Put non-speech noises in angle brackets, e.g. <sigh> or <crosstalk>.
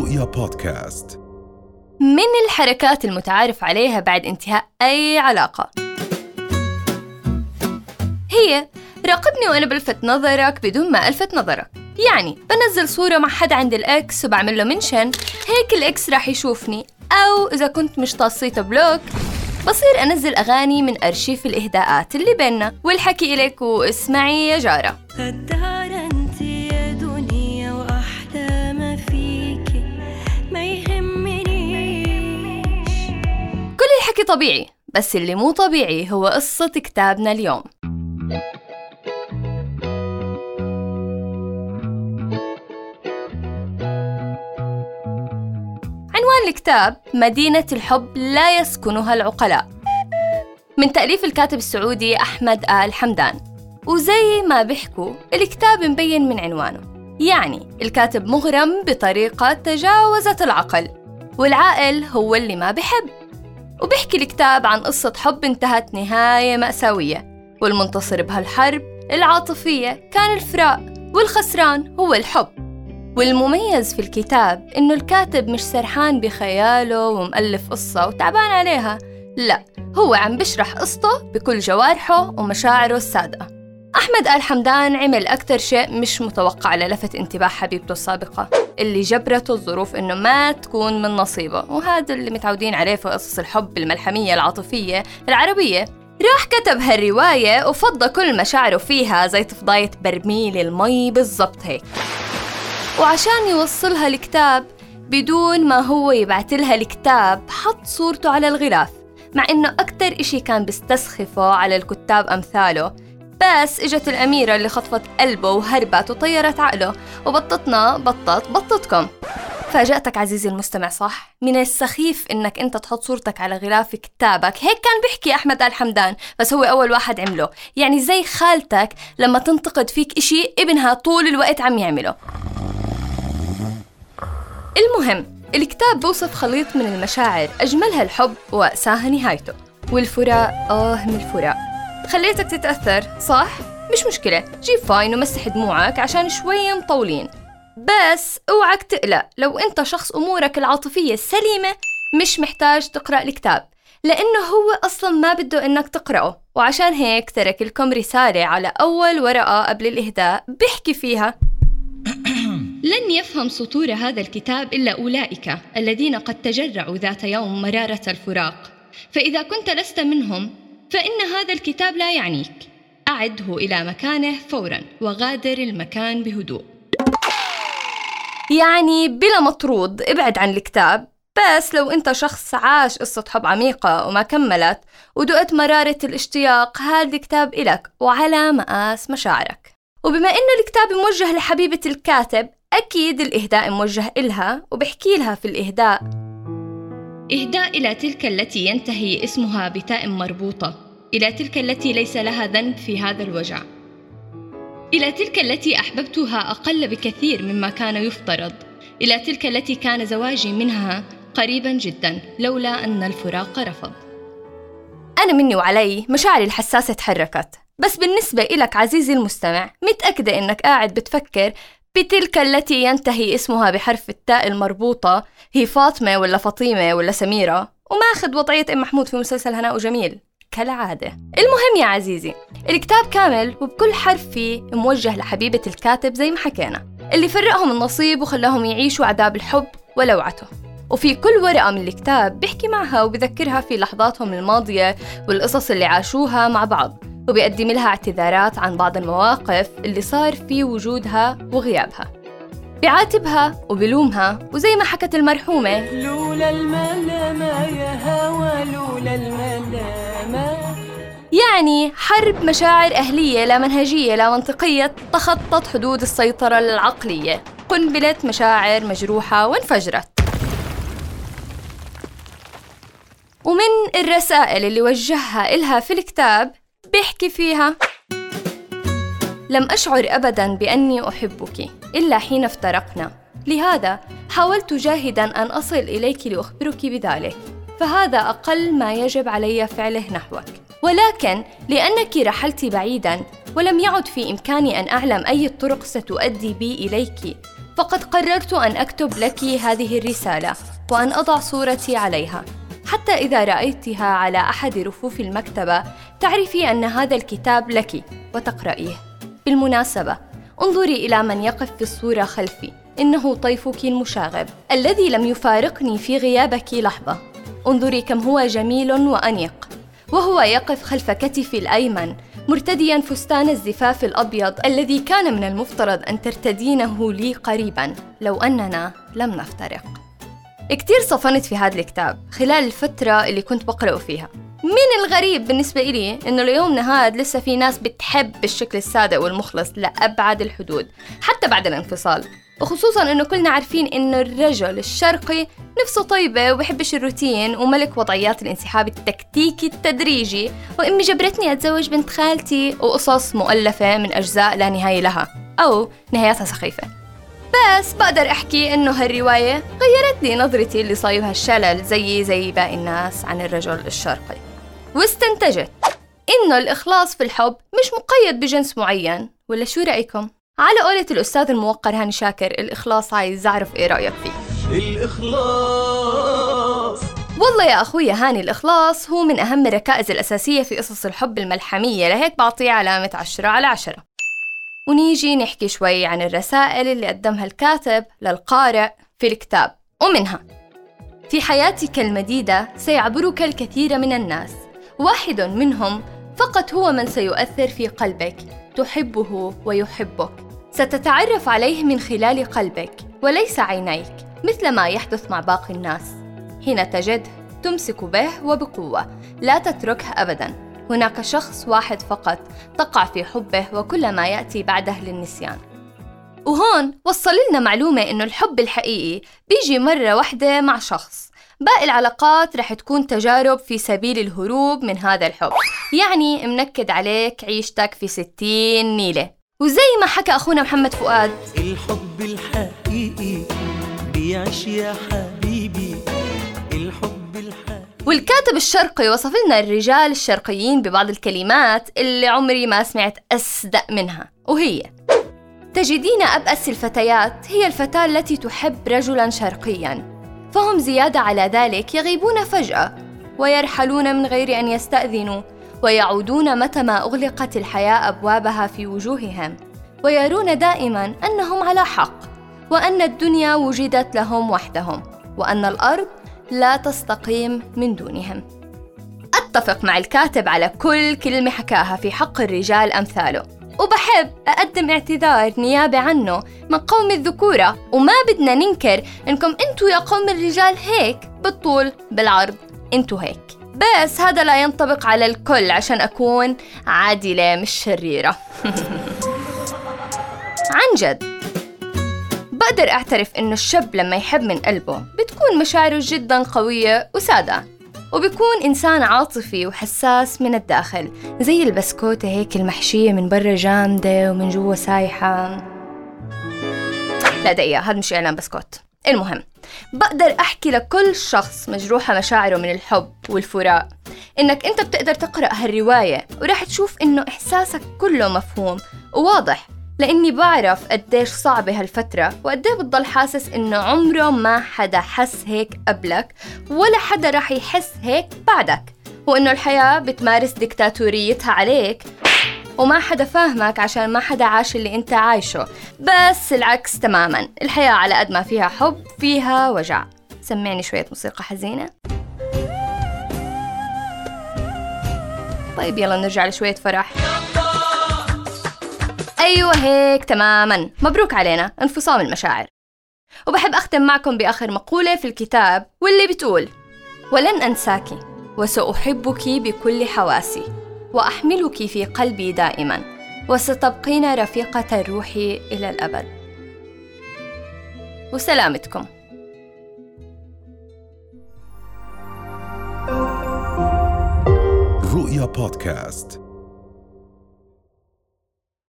رؤيا بودكاست. من الحركات المتعارف عليها بعد انتهاء أي علاقة؟ هي راقبني وأنا بلفت نظرك بدون ما ألفت نظرك. يعني بنزل صورة مع حد عند ال ex وبعمل له mention. هيك ال ex راح يشوفني. أو إذا كنت مش عاطيته block بصير أنزل أغاني من أرشيف الإهداءات اللي بيننا. والحكي إلك واسمعي يا جارة. الحكي طبيعي بس اللي مو طبيعي هو قصة كتابنا اليوم. عنوان الكتاب مدينة الحب لا يسكنها العقلاء. من تأليف الكاتب السعودي أحمد آل حمدان. وزي ما بيحكوا الكتاب مبين من عنوانه. يعني الكاتب مغرم بطريقة تجاوزت العقل والعاقل هو اللي ما بحب. وبيحكي الكتاب عن قصة حب انتهت نهاية مأساوية والمنتصر بهالحرب العاطفية كان الفراق والخسران هو الحب. والمميز في الكتاب إنه الكاتب مش سرحان بخياله ومؤلف قصة وتعبان عليها لا هو عم بشرح قصته بكل جوارحه ومشاعره الصادقة أحمد آل حمدان عمل أكتر شيء مش متوقع للفت انتباه حبيبته السابقة اللي جبرته الظروف إنه ما تكون من نصيبه. وهذا اللي متعودين عليه في قصص الحب الملحمية العاطفية العربية. راح كتب هالرواية وفضى كل مشاعره فيها زي تفضاية برميل المي بالضبط هيك. وعشان يوصلها الكتاب بدون ما هو يبعتلها الكتاب حط صورته على الغلاف مع إنه أكتر إشي كان بيستسخفه على الكتاب أمثاله. بس إجت الأميرة اللي خطفت قلبه وهربت وطيرت عقله. وبطتنا بطت بطتكم. فاجأتك عزيزي المستمع صح؟ من السخيف إنك أنت تحط صورتك على غلاف كتابك. هيك كان بيحكي أحمد آل حمدان بس هو أول واحد عمله. يعني زي خالتك لما تنتقد فيك إشي ابنها طول الوقت عم يعمله. المهم الكتاب بوصف خليط من المشاعر أجملها الحب وأساها نهايته. والفراق آه من الفراق. خليتك تتأثر صح؟ مش مشكلة جيب فاين ومسح دموعك عشان شوي مطولين. بس أوعك تقلق لو أنت شخص أمورك العاطفية سليمة مش محتاج تقرأ الكتاب لأنه هو أصلا ما بده إنك تقرأه. وعشان هيك ترك لكم رسالة على أول ورقة قبل الإهداء بيحكي فيها. <clears throat> لن يفهم سطور هذا الكتاب إلا أولئك الذين قد تجرعوا ذات يوم مرارة الفراق. فإذا كنت لست منهم فإن هذا الكتاب لا يعنيك. أعده إلى مكانه فورا وغادر المكان بهدوء. يعني بلا مطرود ابعد عن الكتاب بس لو أنت شخص عاش قصة حب عميقة وما كملت ودقت مرارة الاشتياق هذا الكتاب إلك وعلى مقاس مشاعرك. وبما إنه الكتاب موجه لحبيبة الكاتب أكيد الإهداء موجه إلها وبحكي لها في الإهداء. إهداء إلى تلك التي ينتهي اسمها بتاء مربوطة. إلى تلك التي ليس لها ذنب في هذا الوجع. إلى تلك التي أحببتها أقل بكثير مما كان يفترض. إلى تلك التي كان زواجي منها قريبا جدا لولا أن الفراق رفض. أنا مني وعلي مشاعري الحساسة تحركت. بس بالنسبة إلك عزيزي المستمع متأكدة إنك قاعد بتفكر بتلك التي ينتهي اسمها بحرف التاء المربوطة هي فاطمة ولا فاطمة ولا سميرة؟ وماخذ وضعية أم محمود في مسلسل هناء وجميل. كالعادة. المهم يا عزيزي الكتاب كامل وبكل حرف فيه موجه لحبيبة الكاتب زي ما حكينا اللي فرقهم النصيب وخلاهم يعيشوا عذاب الحب ولوعته. وفي كل ورقة من الكتاب بيحكي معها وبذكرها في لحظاتهم الماضية والقصص اللي عاشوها مع بعض. وبيقدم لها اعتذارات عن بعض المواقف اللي صار في وجودها وغيابها. بيعاتبها وبلومها وزي ما حكت المرحومة. لولا الملامة يا هوى لولا الملامة يعني حرب مشاعر أهلية لا منهجية لا منطقية تخطت حدود السيطرة العقلية. قنبلة مشاعر مجروحة وانفجرت. ومن الرسائل اللي وجهها إلها في الكتاب بيحكي فيها. لم أشعر أبدا بأني أحبك إلا حين افترقنا. لهذا حاولت جاهدا أن أصل إليك لأخبرك بذلك. فهذا أقل ما يجب علي فعله نحوك. ولكن لأنك رحلت بعيدا ولم يعد في إمكاني أن أعلم أي الطرق ستؤدي بي إليك فقد قررت أن أكتب لك هذه الرسالة وأن أضع صورتي عليها. حتى إذا رأيتها على أحد رفوف المكتبة تعرفي أن هذا الكتاب لك وتقرأيه. بالمناسبة انظري إلى من يقف في الصورة خلفي. إنه طيفك المشاغب الذي لم يفارقني في غيابك لحظة. انظري كم هو جميل وأنيق. وهو يقف خلف كتفي الأيمن مرتديا فستان الزفاف الأبيض الذي كان من المفترض أن ترتدينه لي قريبا لو أننا لم نفترق. كتير صفنت في هذا الكتاب خلال الفترة اللي كنت بقرأه فيها. من الغريب بالنسبة إلي إنه ليومنا هاد لسه في ناس بتحب الشكل الصادق والمخلص لأبعد الحدود حتى بعد الانفصال؟ وخصوصا إنه كلنا عارفين إنه الرجل الشرقي نفسه طيبة وبحبش الروتين وملك وضعيات الانسحاب التكتيكي التدريجي وإمي جبرتني أتزوج بنت خالتي وقصص مؤلفة من أجزاء لا نهاية لها أو نهاياتها سخيفة. بس بقدر أحكي إنه هالرواية غيرت لي نظرتي اللي صايبها الشلل زيي زي باقي الناس عن الرجل الشرقي. واستنتجت إنه الإخلاص في الحب مش مقيد بجنس معين. ولا شو رأيكم؟ على قولة الأستاذ الموقر هاني شاكر الإخلاص عايز أعرف إيه رأيك فيه؟ الإخلاص. والله يا أخوي هاني الإخلاص هو من أهم الركائز الأساسية في قصص الحب الملحمية. لهيك بعطيه علامة عشرة على عشرة. ونيجي نحكي شوي عن الرسائل اللي قدمها الكاتب للقارئ في الكتاب ومنها. في حياتك المديدة سيعبرك الكثير من الناس. واحد منهم فقط هو من سيؤثر في قلبك. تحبه ويحبك. ستتعرف عليه من خلال قلبك. وليس عينيك مثل ما يحدث مع باقي الناس. حين تجده تمسك به وبقوة. لا تتركه أبدا. هناك شخص واحد فقط تقع في حبه وكل ما يأتي بعده للنسيان. وهون وصل لنا معلومة إنه الحب الحقيقي بيجي مرة واحدة مع شخص. باقي العلاقات رح تكون تجارب في سبيل الهروب من هذا الحب. يعني منكد عليك عيشتك في ستين نيلة. وزي ما حكى أخونا محمد فؤاد. الحب الحقيقي بيعيش يا حبيبي. الحب الحقيقي والكاتب الشرقي وصف لنا الرجال الشرقيين ببعض الكلمات اللي عمري ما سمعت أصدق منها وهي تجدين أبأس الفتيات هي الفتاة التي تحب رجلا شرقيا فهم زيادة على ذلك يغيبون فجأة ويرحلون من غير أن يستأذنوا ويعودون متى ما أغلقت الحياة أبوابها في وجوههم ويرون دائما أنهم على حق وأن الدنيا وجدت لهم وحدهم وأن الأرض لا تستقيم من دونهم. أتفق مع الكاتب على كل كلمة حكاها في حق الرجال أمثاله. وبحب أقدم اعتذار نيابة عنه من قوم الذكورة. وما بدنا ننكر إنكم أنتوا يا قوم الرجال هيك بالطول بالعرض. أنتوا هيك. بس هذا لا ينطبق على الكل عشان أكون عادلة مش شريرة. <laughs> عن جد. بقدر أعترف إنه الشاب لما يحب من قلبه بتكون مشاعره جدا قوية وسادة وبيكون إنسان عاطفي وحساس من الداخل زي البسكوتة هيك المحشية من برا جامدة ومن جوا سايحة. لا دقيقة هذا مش إعلان بسكوت. المهم بقدر أحكي لكل شخص مجروحة مشاعره من الحب والفراق. إنك أنت بتقدر تقرأ هالرواية ورح تشوف إنه إحساسك كله مفهوم وواضح. لأني بعرف قديش صعبة هالفترة وقديه بتضل حاسس إنه عمره ما حدا حس هيك قبلك ولا حدا رح يحس هيك بعدك وإنه الحياة بتمارس ديكتاتوريتها عليك. وما حدا فاهمك عشان ما حدا عاش اللي أنت عايشه. بس العكس تماما الحياة على قد ما فيها حب فيها وجع. سمعني شوية موسيقى حزينة. طيب يلا نرجع لشوية فرح. أيوة هيك تماما. مبروك علينا. انفصام المشاعر. وبحب أختم معكم بآخر مقولة في الكتاب واللي بتقول ولن أنساك وسأحبك بكل حواسي وأحملك في قلبي دائما وستبقين رفيقة الروح إلى الأبد. وسلامتكم. رؤيا بودكاست.